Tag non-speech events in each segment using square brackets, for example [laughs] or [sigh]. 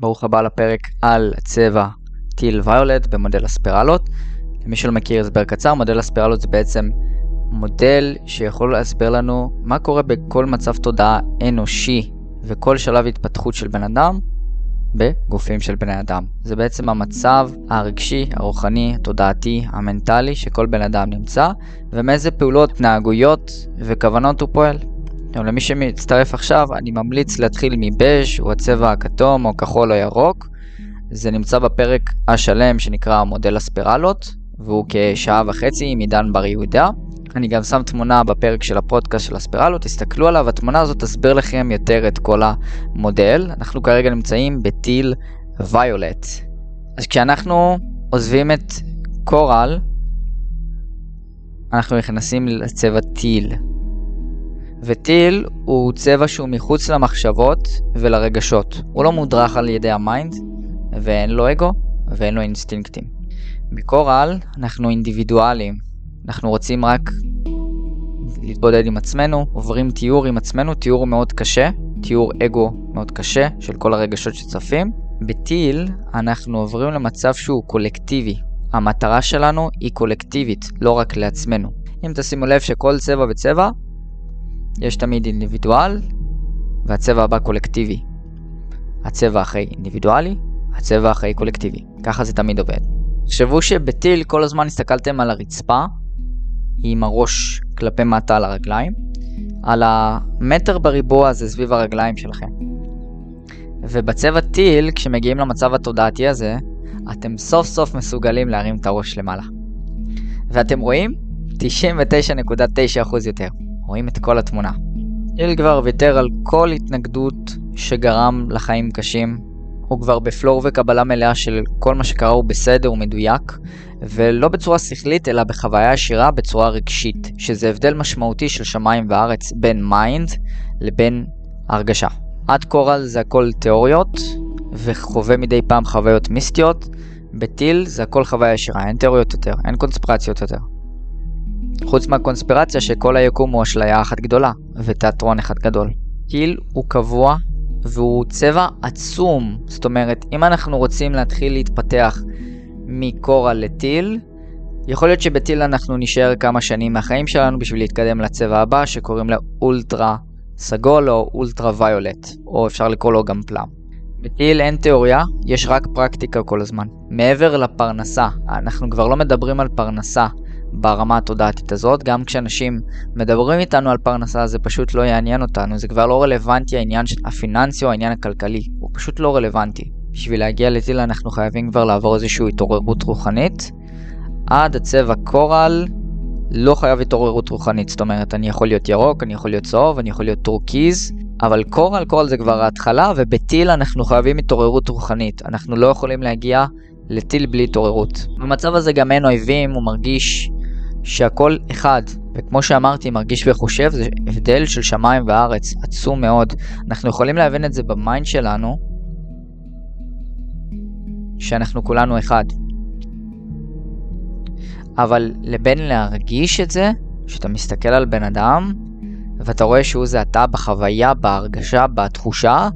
ברוך הבא לפרק על צבע טיל ויולט במודל הספירלות. למי שלא מכיר הסבר קצר, מודל הספירלות זה בעצם מודל שיכול להסביר לנו מה קורה בכל מצב תודעה אנושי וכל שלב התפתחות של בן אדם בגופים של בני אדם. זה בעצם המצב הרגשי, הרוחני, התודעתי, המנטלי שכל בן אדם נמצא, ומאיזה פעולות, התנהגויות וכוונות הוא פועל. עכשיו, למי שמצטרף עכשיו, אני ממליץ להתחיל מבז' הוא הצבע הכתום או כחול או ירוק. זה נמצא בפרק השלם שנקרא מודל הספירלות, והוא כשעה וחצי עם עידן בר יהודה. אני גם שם תמונה בפרק של הפודקאסט של הספירלות, תסתכלו עליו, התמונה הזאת תסביר לכם יותר את כל המודל. אנחנו כרגע נמצאים בטיל ויולט. אז כשאנחנו עוזבים את קורל, אנחנו נכנסים לצבע teal. ו teal הוא צבע שהוא מחוץ למחשבות ולרגשות. הוא לא מודרך על ידי ה mind, ואין לו אגו, ואין לו אינסטינקטים. ב coral אנחנו אינדיבידואלים. אנחנו רוצים רק להתבודד עם עצמנו, עוברים טיהור עם עצמנו, טיהור מאוד קשה, טיהור אגו מאוד קשה של כל הרגשות שצפים. ב teal אנחנו עוברים למצב שהוא קולקטיבי. המטרה שלנו היא קולקטיבית, לא רק לעצמנו. אם תשימו לב שכל צבע וצבע יש תמיד אינדיבידואל, והצבע הבא קולקטיבי. הצבע אחרי אינדיבידואלי, הצבע אחרי קולקטיבי. ככה זה תמיד עובד. תחשבו שבטיל כל הזמן הסתכלתם על הרצפה, עם הראש כלפי מטה על הרגליים, על המטר בריבוע הזה סביב הרגליים שלכם. ובצבע teal, כשמגיעים למצב התודעתי הזה, אתם סוף סוף מסוגלים להרים את הראש למעלה. ואתם רואים? 99.9% יותר. רואים את כל התמונה. teal כבר ויתר על כל התנגדות שגרם לחיים קשים. הוא כבר ב flow וקבלה מלאה של כל מה שקרה הוא בסדר ומדויק, ולא בצורה שכלית אלא בחוויה ישירה בצורה רגשית, שזה הבדל משמעותי של שמיים וארץ בין mind לבין הרגשה. עד קורל זה הכל תיאוריות, וחווה מדי פעם חוויות מיסטיות, בטיל זה הכל חוויה ישירה, אין תיאוריות יותר, אין קונספירציות יותר. חוץ מהקונספירציה שכל היקום הוא אשליה אחת גדולה, ותיאטרון אחד גדול. טיל הוא קבוע והוא צבע עצום, זאת אומרת, אם אנחנו רוצים להתחיל להתפתח מקורל לטיל, יכול להיות שבטיל אנחנו נשאר כמה שנים מהחיים שלנו בשביל להתקדם לצבע הבא שקוראים לו אולטרה סגול או אולטרה ויולט, או אפשר לקרוא לו גם פלאם. בטיל אין תיאוריה, יש רק פרקטיקה כל הזמן. מעבר לפרנסה, אנחנו כבר לא מדברים על פרנסה ברמה התודעתית הזאת. גם כשאנשים מדברים איתנו על פרנסה זה פשוט לא יעניין אותנו, זה כבר לא רלוונטי העניין הפיננסי או העניין הכלכלי, הוא פשוט לא רלוונטי. בשביל להגיע לטיל אנחנו חייבים כבר לעבור איזושהי התעוררות רוחנית. עד הצבע קורל לא חייב התעוררות רוחנית, זאת אומרת אני יכול להיות ירוק, אני יכול להיות צהוב, אני יכול להיות טורקיז, אבל coral, coral זה כבר ההתחלה, וב teal אנחנו חייבים התעוררות רוחנית. אנחנו לא יכולים להגיע ל teal בלי התעוררות. במצב הזה גם אין אויבים, הוא מרגיש שהכל אחד, וכמו שאמרתי, מרגיש וחושב, זה הבדל של שמיים וארץ, עצום מאוד. אנחנו יכולים להבין את זה ב mind שלנו, שאנחנו כולנו אחד. אבל לבין להרגיש את זה, כשאתה מסתכל על בן אדם, ואתה רואה שהוא זה אתה בחוויה, בהרגשה, בתחושה,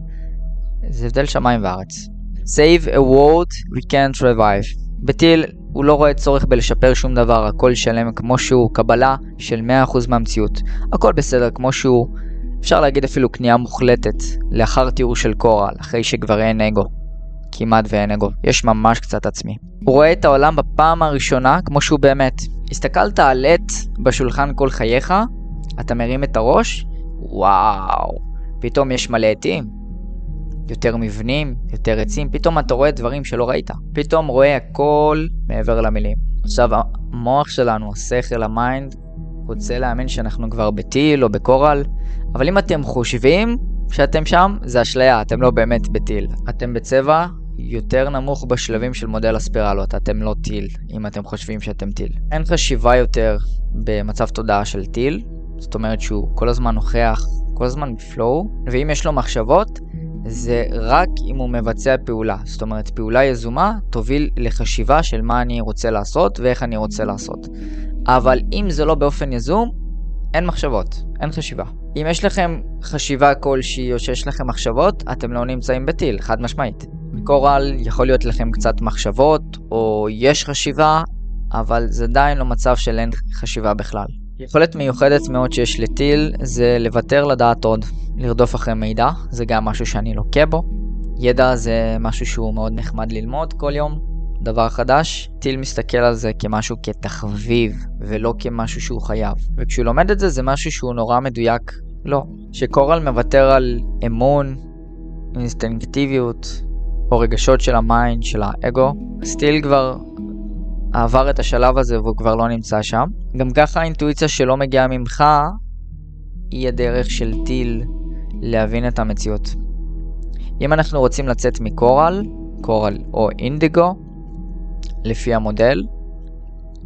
זה הבדל שמיים וארץ. Save a world we can't revive. בטיל הוא לא רואה צורך בלשפר שום דבר, הכל שלם כמו שהוא, קבלה של 100% מהמציאות. הכל בסדר כמו שהוא. אפשר להגיד אפילו כניעה מוחלטת, לאחר תיאור של קורל, אחרי שכבר אין אגו. כמעט ואין אגו, יש ממש קצת עצמי. הוא רואה את העולם בפעם הראשונה כמו שהוא באמת. הסתכלת על עט בשולחן כל חייך, אתה מרים את הראש, וואו, פתאום יש מלא עטים, יותר מבנים, יותר עצים, פתאום אתה רואה דברים שלא ראית. פתאום רואה הכל מעבר למילים. עכשיו, המוח שלנו, השכל, ה mind, רוצה להאמין שאנחנו כבר ב teal או ב coral, אבל אם אתם חושבים שאתם שם, זה אשליה, אתם לא באמת בטיל. אתם בצבע יותר נמוך בשלבים של מודל הספירלות, אתם לא טיל, אם אתם חושבים שאתם טיל. אין חשיבה יותר במצב תודעה של טיל, זאת אומרת שהוא כל הזמן נוכח, כל הזמן בפלואו, ואם יש לו מחשבות, זה רק אם הוא מבצע פעולה. זאת אומרת, פעולה יזומה תוביל לחשיבה של מה אני רוצה לעשות ואיך אני רוצה לעשות. אבל אם זה לא באופן יזום, אין מחשבות, אין חשיבה. אם יש לכם חשיבה כלשהי או שיש לכם מחשבות, אתם לא נמצאים בטיל, חד משמעית. בקורל יכול להיות לכם קצת מחשבות, או יש חשיבה, אבל זה עדיין לא מצב של אין חשיבה בכלל. יכולת מיוחדת מאוד שיש לטיל זה לוותר לדעת עוד, לרדוף אחרי מידע, זה גם משהו שאני לוקה בו. ידע זה משהו שהוא מאוד נחמד ללמוד כל יום, דבר חדש. טיל מסתכל על זה כמשהו כתחביב, ולא כמשהו שהוא חייב. וכשהוא לומד את זה, זה משהו שהוא נורא מדויק. לא. ש coral מוותר על אמון, אינסטינקטיביות, או רגשות של ה mind, של האגו, אז teal כבר עבר את השלב הזה והוא כבר לא נמצא שם. גם ככה האינטואיציה שלא מגיעה ממך, היא הדרך של teal להבין את המציאות. אם אנחנו רוצים לצאת מ coral, coral או אינדיגו, לפי המודל,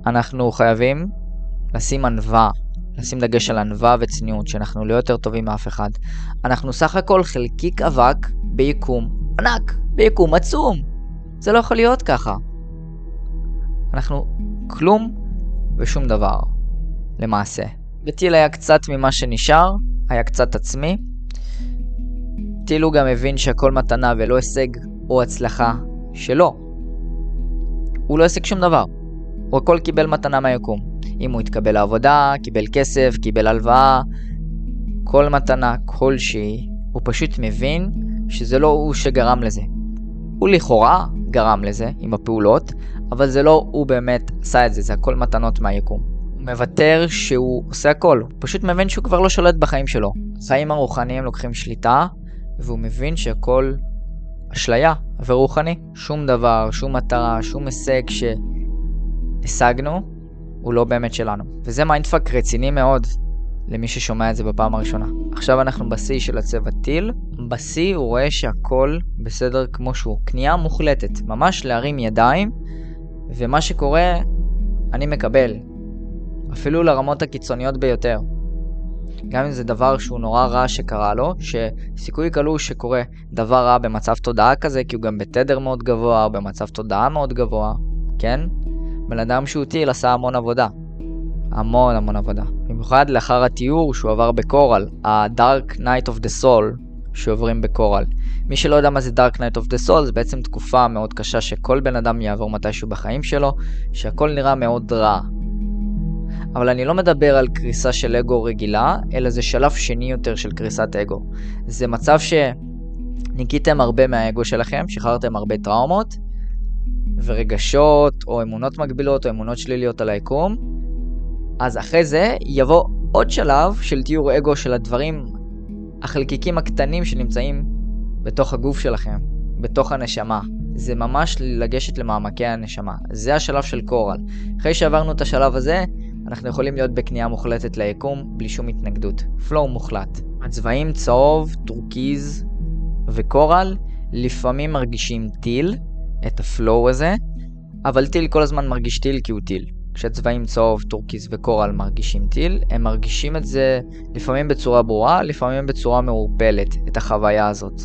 אנחנו חייבים לשים ענווה, לשים דגש על ענווה וצניעות, שאנחנו לא יותר טובים מאף אחד. אנחנו סך הכל חלקיק אבק ביקום ענק, ביקום עצום. זה לא יכול להיות ככה. אנחנו כלום ושום דבר, למעשה. בטיל היה קצת ממה שנשאר, היה קצת עצמי. טיל הוא גם הבין שהכל מתנה ולא הישג או הצלחה שלו. הוא לא השיג שום דבר. הוא הכל קיבל מתנה מהיקום. אם הוא התקבל לעבודה, קיבל כסף, קיבל הלוואה, כל מתנה כלשהי, הוא פשוט מבין שזה לא הוא שגרם לזה. הוא לכאורה גרם לזה עם הפעולות, אבל זה לא הוא באמת עשה את זה, זה הכל מתנות מהיקום. הוא מוותר שהוא עושה הכל, הוא פשוט מבין שהוא כבר לא שולט בחיים שלו. החיים הרוחניים לוקחים שליטה, והוא מבין שהכל אשליה ורוחני. שום דבר, שום מטרה, שום הישג שהשגנו, הוא לא באמת שלנו. וזה mindfuck רציני מאוד למי ששומע את זה בפעם הראשונה. עכשיו אנחנו בשיא של הצבע teal. בשיא הוא רואה שהכל בסדר כמו שהוא. כניעה מוחלטת. ממש להרים ידיים, ומה שקורה, אני מקבל. אפילו לרמות הקיצוניות ביותר. גם אם זה דבר שהוא נורא רע שקרה לו, שסיכוי קלוש שקורה דבר רע במצב תודעה כזה, כי הוא גם בתדר מאוד גבוה, או במצב תודעה מאוד גבוה, כן? בן אדם שהוא טיל עשה המון עבודה. המון המון עבודה. במיוחד לאחר התיאור שהוא עבר בקורל, ה-Dark Night of the Soul שעוברים בקורל. מי שלא יודע מה זה Dark Night of the Soul, זה בעצם תקופה מאוד קשה שכל בן אדם יעבור מתישהו בחיים שלו, שהכל נראה מאוד רע, אבל אני לא מדבר על קריסה של אגו רגילה, אלא זה שלב שני יותר של קריסת אגו. זה מצב שניקיתם הרבה מהאגו שלכם, שחררתם הרבה טראומות, ורגשות, או אמונות מגבילות, או אמונות שליליות על היקום, אז אחרי זה יבוא עוד שלב של טיהור אגו של הדברים, החלקיקים הקטנים שנמצאים בתוך הגוף שלכם, בתוך הנשמה. זה ממש לגשת למעמקי הנשמה. זה השלב של coral. אחרי שעברנו את השלב הזה, אנחנו יכולים להיות בכניעה מוחלטת ליקום בלי שום התנגדות. flow מוחלט. הצבעים צהוב, טורקיז ו coral לפעמים מרגישים teal, את ה flow הזה, אבל teal כל הזמן מרגיש teal כי הוא teal. כשצבעים צהוב, טורקיז ו coral מרגישים teal, הם מרגישים את זה לפעמים בצורה ברורה, לפעמים בצורה מעורפלת, את החוויה הזאת.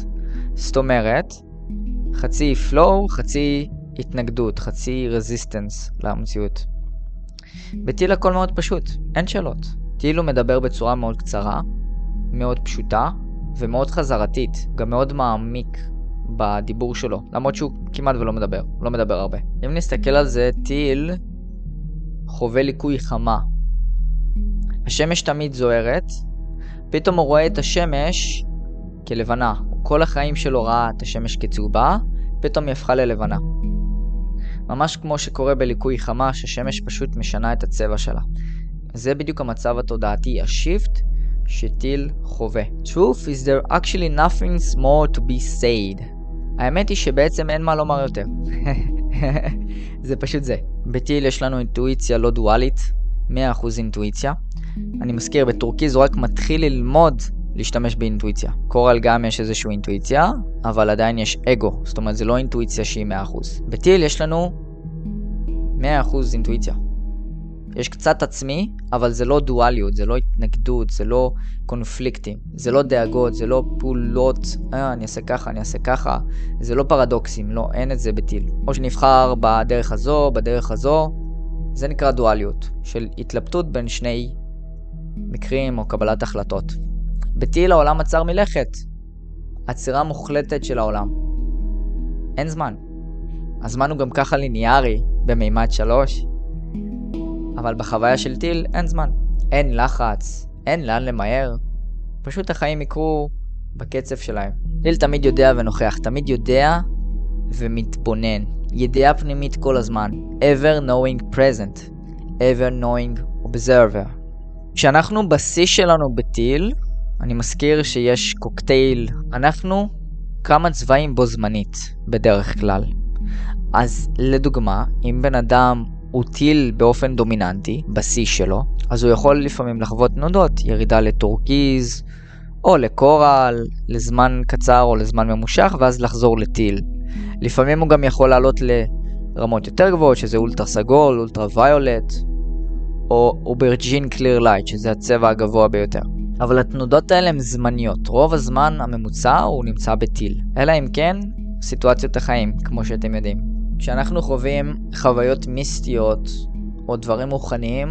זאת אומרת, חצי flow, חצי התנגדות, חצי resistance למציאות. ב teal הכל מאוד פשוט, אין שאלות. teal הוא מדבר בצורה מאוד קצרה, מאוד פשוטה ומאוד חזרתית, גם מאוד מעמיק בדיבור שלו, למרות שהוא כמעט ולא מדבר, לא מדבר הרבה. אם נסתכל על זה, טיל חווה ליקוי חמה. השמש תמיד זוהרת, פתאום הוא רואה את השמש כלבנה. כל החיים שלו ראה את השמש כצהובה, פתאום היא הפכה ללבנה. ממש כמו שקורה בליקוי חמה, ששמש פשוט משנה את הצבע שלה. זה בדיוק המצב התודעתי, השיפט שטיל חווה. Truth is there actually nothing more to be said. האמת היא שבעצם אין מה לומר יותר. [laughs] זה פשוט זה. בטיל יש לנו אינטואיציה לא דואלית, 100% אינטואיציה. אני מזכיר, בטורקיז הוא רק מתחיל ללמוד להשתמש באינטואיציה. קורל גם יש איזושהי אינטואיציה, אבל עדיין יש אגו, זאת אומרת זה לא אינטואיציה שהיא 100%. בטיל יש לנו 100% אינטואיציה. יש קצת עצמי, אבל זה לא דואליות, זה לא התנגדות, זה לא קונפליקטים, זה לא דאגות, זה לא פעולות, אה, אני אעשה ככה, אני אעשה ככה, זה לא פרדוקסים, לא, אין את זה בטיל. או שנבחר בדרך הזו, בדרך הזו, זה נקרא דואליות, של התלבטות בין שני מקרים או קבלת החלטות. בטיל העולם עצר מלכת. עצירה מוחלטת של העולם. אין זמן. הזמן הוא גם ככה ליניארי במימד 3, אבל בחוויה של טיל אין זמן. אין לחץ, אין לאן למהר, פשוט החיים יקרו בקצב שלהם. טיל תמיד יודע ונוכח, תמיד יודע ומתבונן. ידיעה פנימית כל הזמן. ever knowing present. ever knowing observer. כשאנחנו בשיא שלנו בטיל, אני מזכיר שיש קוקטייל. אנחנו כמה צבעים בו זמנית, בדרך כלל. אז לדוגמה, אם בן אדם הוא teal באופן דומיננטי, בשיא שלו, אז הוא יכול לפעמים לחוות תנודות, ירידה לטורקיז, או ל coral, לזמן קצר או לזמן ממושך, ואז לחזור ל teal. לפעמים הוא גם יכול לעלות לרמות יותר גבוהות, שזה אולטרה סגול, ultraviolet, או aubergine clear light, שזה הצבע הגבוה ביותר. אבל התנודות האלה הן זמניות. רוב הזמן הממוצע הוא נמצא בטיל. אלא אם כן, סיטואציות החיים, כמו שאתם יודעים. כשאנחנו חווים חוויות מיסטיות או דברים רוחניים,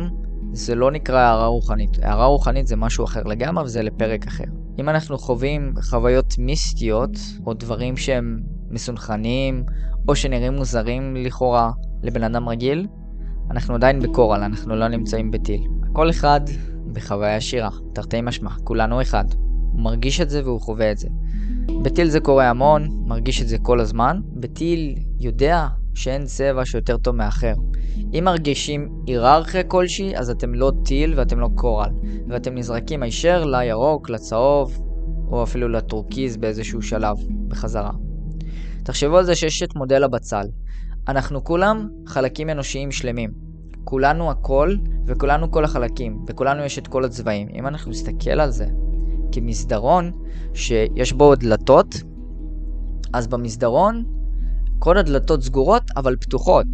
זה לא נקרא הערה רוחנית. הערה רוחנית זה משהו אחר לגמרי וזה לפרק אחר. אם אנחנו חווים חוויות מיסטיות, או דברים שהם מסונכנים, או שנראים מוזרים לכאורה לבן אדם רגיל, אנחנו עדיין בקורל, אנחנו לא נמצאים בטיל. כל אחד בחוויה עשירה, תרתי משמע, כולנו אחד. הוא מרגיש את זה והוא חווה את זה. בטיל זה קורה המון, מרגיש את זה כל הזמן. בטיל יודע שאין צבע שיותר טוב מאחר. אם מרגישים היררכיה כלשהי, אז אתם לא טיל ואתם לא קורל. ואתם נזרקים הישר לירוק, לצהוב, או אפילו לטורקיז באיזשהו שלב, בחזרה. תחשבו על זה שיש את מודל הבצל. אנחנו כולם חלקים אנושיים שלמים. כולנו הכל, וכולנו כל החלקים, וכולנו יש את כל הצבעים. אם אנחנו נסתכל על זה כמסדרון, שיש בו דלתות, אז במסדרון כל הדלתות סגורות אבל פתוחות,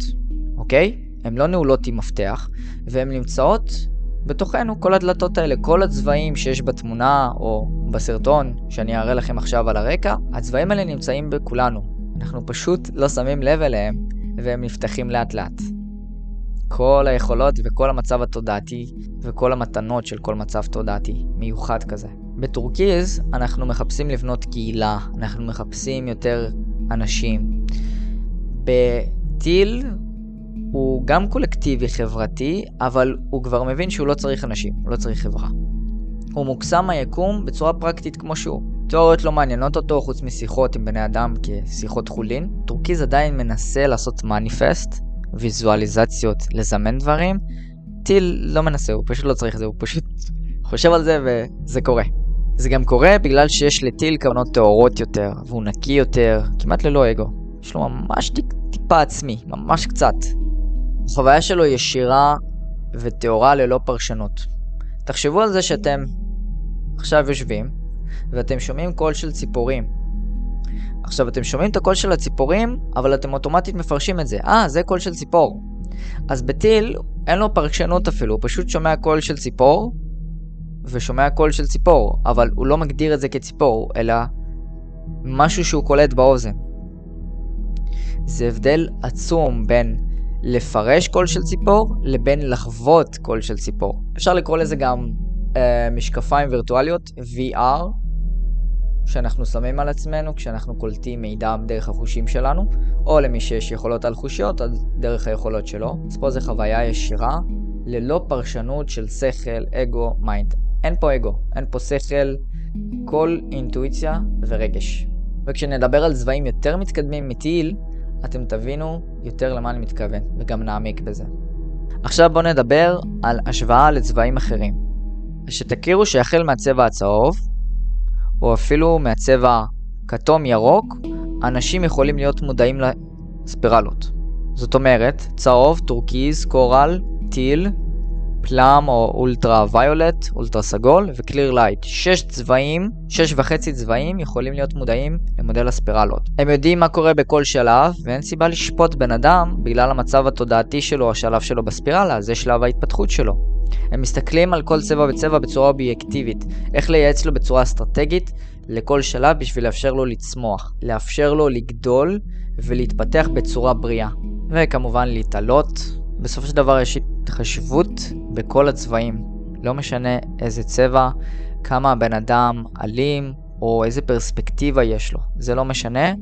אוקיי? הן לא נעולות עם מפתח, והן נמצאות בתוכנו, כל הדלתות האלה, כל הצבעים שיש בתמונה או בסרטון שאני אראה לכם עכשיו על הרקע, הצבעים האלה נמצאים בכולנו. אנחנו פשוט לא שמים לב אליהם, והם נפתחים לאט לאט. כל היכולות וכל המצב התודעתי וכל המתנות של כל מצב תודעתי, מיוחד כזה. בטורקיז אנחנו מחפשים לבנות קהילה, אנחנו מחפשים יותר אנשים. בטיל הוא גם קולקטיבי חברתי, אבל הוא כבר מבין שהוא לא צריך אנשים, הוא לא צריך חברה. הוא מוקסם מהיקום בצורה פרקטית כמו שהוא. תיאוריות לא מעניינות אותו חוץ משיחות עם בני אדם בשיחות חולין. טורקיז עדיין מנסה לעשות מניפסט, ויזואליזציות, לזמן דברים. teal לא מנסה, הוא פשוט לא צריך את זה, הוא פשוט חושב על זה וזה קורה. זה גם קורה בגלל שיש ל teal כוונות טהורות יותר, והוא נקי יותר, כמעט ללא אגו. יש לו ממש טיפ, טיפה עצמי, ממש קצת. החוויה שלו ישירה וטהורה ללא פרשנות. תחשבו על זה שאתם עכשיו יושבים, ואתם שומעים קול של ציפורים. עכשיו, אתם שומעים את הקול של הציפורים, אבל אתם אוטומטית מפרשים את זה. אה, זה קול של ציפור. אז ב teal, אין לו פרשנות אפילו, הוא פשוט שומע קול של ציפור, ושומע קול של ציפור, אבל הוא לא מגדיר את זה כציפור, אלא משהו שהוא קולט באוזן. זה הבדל עצום בין לפרש קול של ציפור לבין לחוות קול של ציפור. אפשר לקרוא לזה גם אה, משקפיים וירטואליות, VR, שאנחנו שמים על עצמנו כשאנחנו קולטים מידע דרך החושים שלנו, או למי שיש יכולות על חושיות, אז דרך היכולות שלו. אז פה זה חוויה ישירה, ללא פרשנות של שכל, אגו, mind. אין פה אגו, אין פה שכל, רק אינטואיציה ורגש. וכשנדבר על צבעים יותר מתקדמים מ teal, אתם תבינו יותר למה אני מתכוון, וגם נעמיק בזה. עכשיו בואו נדבר על השוואה לצבעים אחרים. שתכירו שהחל מהצבע הצהוב, או אפילו מהצבע כתום-ירוק, אנשים יכולים להיות מודעים לספירלות. זאת אומרת, צהוב, טורקיז, coral, teal, plum או ultraviolet, אולטרה סגול ו clear light. שש צבעים, שש וחצי צבעים יכולים להיות מודעים למודל הספירלות. הם יודעים מה קורה בכל שלב, ואין סיבה לשפוט בן אדם בגלל המצב התודעתי שלו, השלב שלו בספירלה, זה שלב ההתפתחות שלו. הם מסתכלים על כל צבע וצבע בצורה אובייקטיבית, איך לייעץ לו בצורה אסטרטגית לכל שלב בשביל לאפשר לו לצמוח, לאפשר לו לגדול ולהתפתח בצורה בריאה. וכמובן להתעלות. בסופו של דבר יש התחשבות בכל הצבעים. לא משנה איזה צבע, כמה הבן אדם אלים, או איזה פרספקטיבה יש לו. זה לא משנה,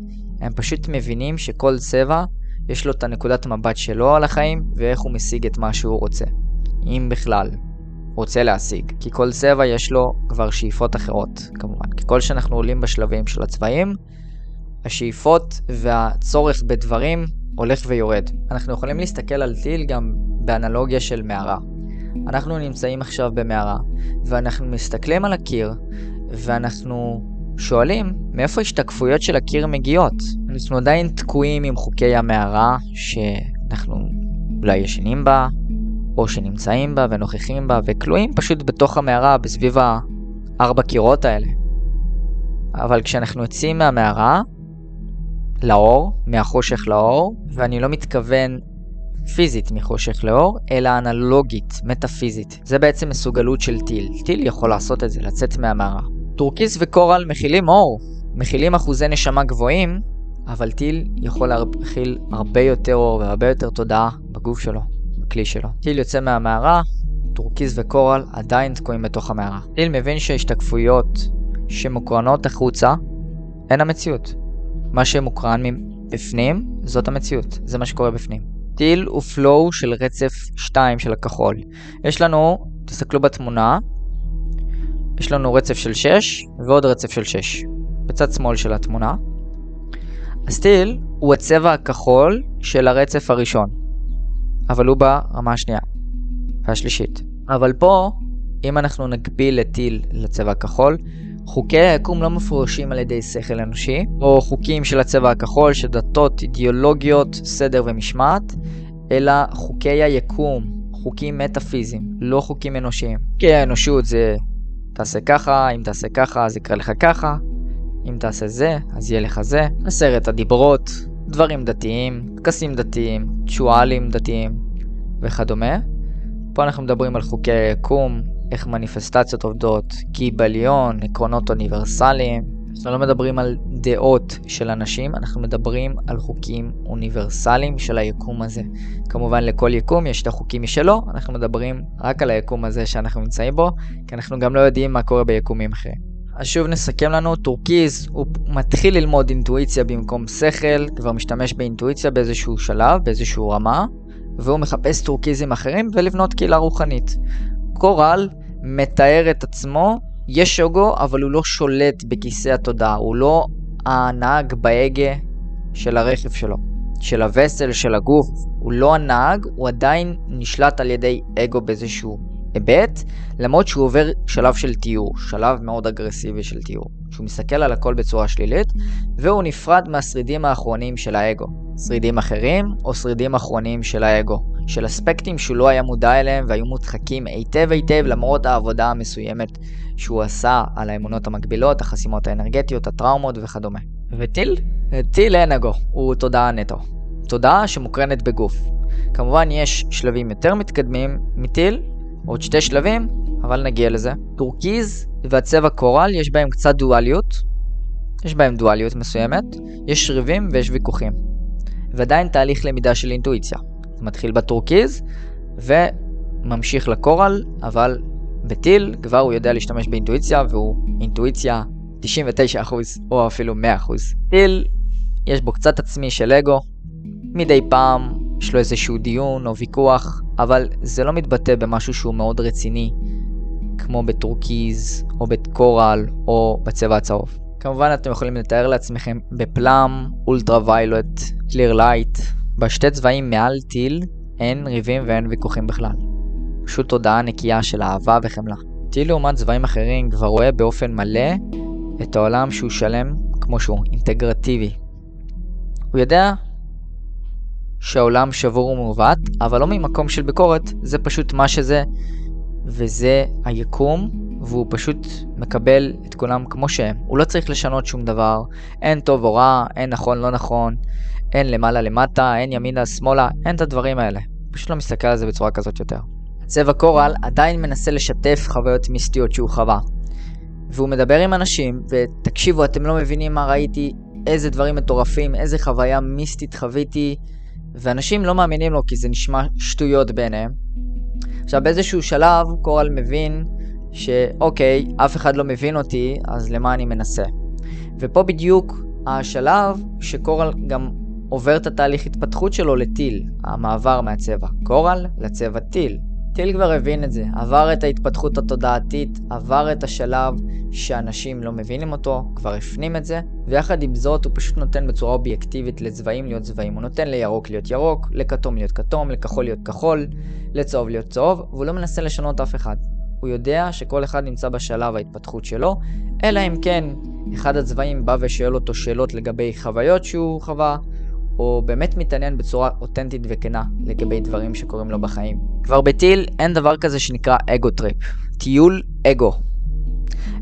הם פשוט מבינים שכל צבע יש לו את הנקודת מבט שלו על החיים ואיך הוא משיג את מה שהוא רוצה. אם בכלל. רוצה להשיג. כי כל צבע יש לו כבר שאיפות אחרות, כמובן. ככל שאנחנו עולים בשלבים של הצבעים, השאיפות והצורך בדברים הולך ויורד. אנחנו יכולים להסתכל על טיל גם באנלוגיה של מערה. אנחנו נמצאים עכשיו במערה, ואנחנו מסתכלים על הקיר, ואנחנו שואלים מאיפה השתקפויות של הקיר מגיעות. אנחנו עדיין תקועים עם חוקי המערה, שאנחנו אולי ישנים בה, או שנמצאים בה ונוכחים בה, וכלואים פשוט בתוך המערה, מסביב הארבע קירות האלה. אבל כשאנחנו יוצאים מהמערה, לאור, מהחושך לאור, ואני לא מתכוון פיזית מחושך לאור, אלא אנלוגית, מטאפיזית. זה בעצם מסוגלות של teal. teal יכול לעשות את זה, לצאת מהמערה. טורקיז ו coral מכילים אור, מכילים אחוזי נשמה גבוהים, אבל teal יכול להכיל הרבה יותר אור והרבה יותר תודעה בגוף שלו, בכלי שלו. teal יוצא מהמערה, טורקיז ו coral עדיין תקועים בתוך המערה. teal מבין שהשתקפויות שמוקרנות החוצה הן המציאות. מה שמוקרן מבפנים זאת המציאות, זה מה שקורה בפנים. teal הוא flow של רצף 2 של הכחול. יש לנו, תסתכלו בתמונה, יש לנו רצף של 6 ועוד רצף של 6 בצד שמאל של התמונה. הסטיל הוא הצבע הכחול של הרצף הראשון, אבל הוא ברמה השנייה והשלישית. אבל פה, אם אנחנו נגביל את טיל לצבע הכחול, חוקי היקום לא מפורשים על ידי שכל אנושי, או חוקים של הצבע הכחול, שדתות, אידיאולוגיות, סדר ומשמעת, אלא חוקי היקום, חוקים מטאפיזיים, לא חוקים אנושיים. חוקי האנושות זה תעשה ככה, אם תעשה ככה אז יקרה לך ככה, אם תעשה זה, אז יהיה לך זה. עשרת הדיברות, דברים דתיים, טקסים דתיים, צ'ואלים דתיים וכדומה. פה אנחנו מדברים על חוקי היקום, איך מניפסטציות עובדות, קיבליון, עקרונות אוניברסליים. אנחנו לא מדברים על דעות של אנשים, אנחנו מדברים על חוקים אוניברסליים של היקום הזה. כמובן לכל יקום יש את החוקים משלו, אנחנו מדברים רק על היקום הזה שאנחנו נמצאים בו, כי אנחנו גם לא יודעים מה קורה ביקומים אחרים. אז שוב נסכם לנו, טורקיז הוא מתחיל ללמוד אינטואיציה במקום שכל, כבר משתמש באינטואיציה באיזשהו שלב, באיזשהו רמה, והוא מחפש טורקיזים אחרים ולבנות קהילה רוחנית. coral מתאר את עצמו, יש אגו, אבל הוא לא שולט בכיסא התודעה, הוא לא הנהג בהגה של הרכב שלו, של ה vessel, של הגוף, הוא לא הנהג, הוא עדיין נשלט על ידי אגו באיזשהו היבט, למרות שהוא עובר שלב של תיאור, שלב מאוד אגרסיבי של תיאור, שהוא מסתכל על הכל בצורה שלילית, והוא נפרד מהשרידים האחרונים של האגו. שרידים אחרים, או שרידים אחרונים של האגו. של אספקטים שהוא לא היה מודע אליהם והיו מודחקים היטב היטב למרות העבודה המסוימת שהוא עשה על האמונות המקבילות, החסימות האנרגטיות, הטראומות וכדומה. וטיל? טיל אין אגו, הוא תודעה נטו. תודעה שמוקרנת בגוף. כמובן יש שלבים יותר מתקדמים מ teal, עוד שתי שלבים, אבל נגיע לזה. טורקיז והצבע coral יש בהם קצת דואליות, יש בהם דואליות מסוימת, יש יש ריבים ויש ויכוחים. ועדיין תהליך למידה של אינטואיציה. זה מתחיל בטורקיז וממשיך ל coral, אבל ב teal כבר הוא יודע להשתמש באינטואיציה והוא אינטואיציה 99% או אפילו 100%. teal יש בו קצת עצמי של אגו, מדי פעם יש לו איזשהו דיון או ויכוח, אבל זה לא מתבטא במשהו שהוא מאוד רציני, כמו בטורקיז או ב coral או בצבע הצהוב. כמובן אתם יכולים לתאר לעצמכם ב plum, ultraviolet, clear light, בשתי צבעים מעל teal אין ריבים ואין ויכוחים בכלל. פשוט תודעה נקייה של אהבה וחמלה. teal לעומת צבעים אחרים כבר רואה באופן מלא את העולם שהוא שלם כמו שהוא, אינטגרטיבי. הוא יודע שהעולם שבור ומעוות, אבל לא ממקום של ביקורת, זה פשוט מה שזה, וזה היקום, והוא פשוט מקבל את כולם כמו שהם. הוא לא צריך לשנות שום דבר, אין טוב או רע, אין נכון לא נכון, אין למעלה למטה, אין ימינה שמאלה, אין את הדברים האלה. פשוט לא מסתכל על זה בצורה כזאת יותר. צבע קורל עדיין מנסה לשתף חוויות מיסטיות שהוא חווה. והוא מדבר עם אנשים, ותקשיבו, אתם לא מבינים מה ראיתי, איזה דברים מטורפים, איזה חוויה מיסטית חוויתי, ואנשים לא מאמינים לו כי זה נשמע שטויות בעיניהם. עכשיו באיזשהו שלב קורל מבין שאוקיי, אף אחד לא מבין אותי, אז למה אני מנסה? ופה בדיוק השלב שקורל גם עובר את התהליך התפתחות שלו לטיל, המעבר מהצבע קורל לצבע טיל. טיל כבר הבין את זה, עבר את ההתפתחות התודעתית, עבר את השלב שאנשים לא מבינים אותו, כבר הפנים את זה, ויחד עם זאת הוא פשוט נותן בצורה אובייקטיבית לצבעים להיות צבעים. הוא נותן לירוק להיות ירוק, לכתום להיות כתום, לכחול להיות כחול, לצהוב להיות צהוב, והוא לא מנסה לשנות אף אחד. הוא יודע שכל אחד נמצא בשלב ההתפתחות שלו, אלא אם כן אחד הצבעים בא ושואל אותו שאלות לגבי חוויות שהוא חווה, או באמת מתעניין בצורה אותנטית וכנה לגבי דברים שקורים לו בחיים. כבר ב teal אין דבר כזה שנקרא ego trip, טיול אגו.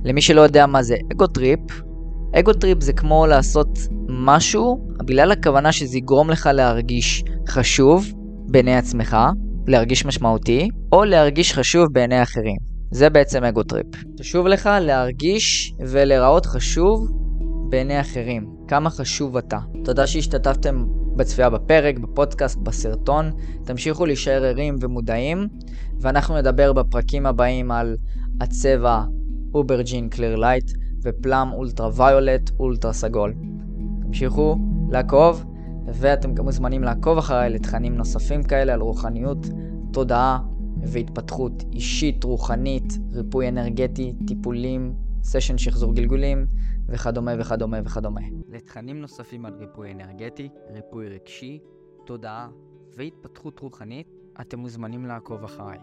למי שלא יודע מה זה ego trip, ego trip זה כמו לעשות משהו בגלל הכוונה שזה יגרום לך להרגיש חשוב בעיני עצמך, להרגיש משמעותי, או להרגיש חשוב בעיני אחרים. זה בעצם ego trip. חשוב לך להרגיש ולהיראות חשוב בעיני אחרים. כמה חשוב אתה. תודה שהשתתפתם בצפייה בפרק, בפודקאסט, בסרטון. תמשיכו להישאר ערים ומודעים, ואנחנו נדבר בפרקים הבאים על הצבע aubergine clear light ו plum ultraviolet אולטרה סגול. תמשיכו לעקוב, ואתם גם מוזמנים לעקוב אחריי לתכנים נוספים כאלה על רוחניות, תודעה והתפתחות אישית, רוחנית, ריפוי אנרגטי, טיפולים, סשן שחזור גלגולים וכדומה וכדומה וכדומה. לתכנים נוספים על ריפוי אנרגטי, ריפוי רגשי, תודעה והתפתחות רוחנית, אתם מוזמנים לעקוב אחריי.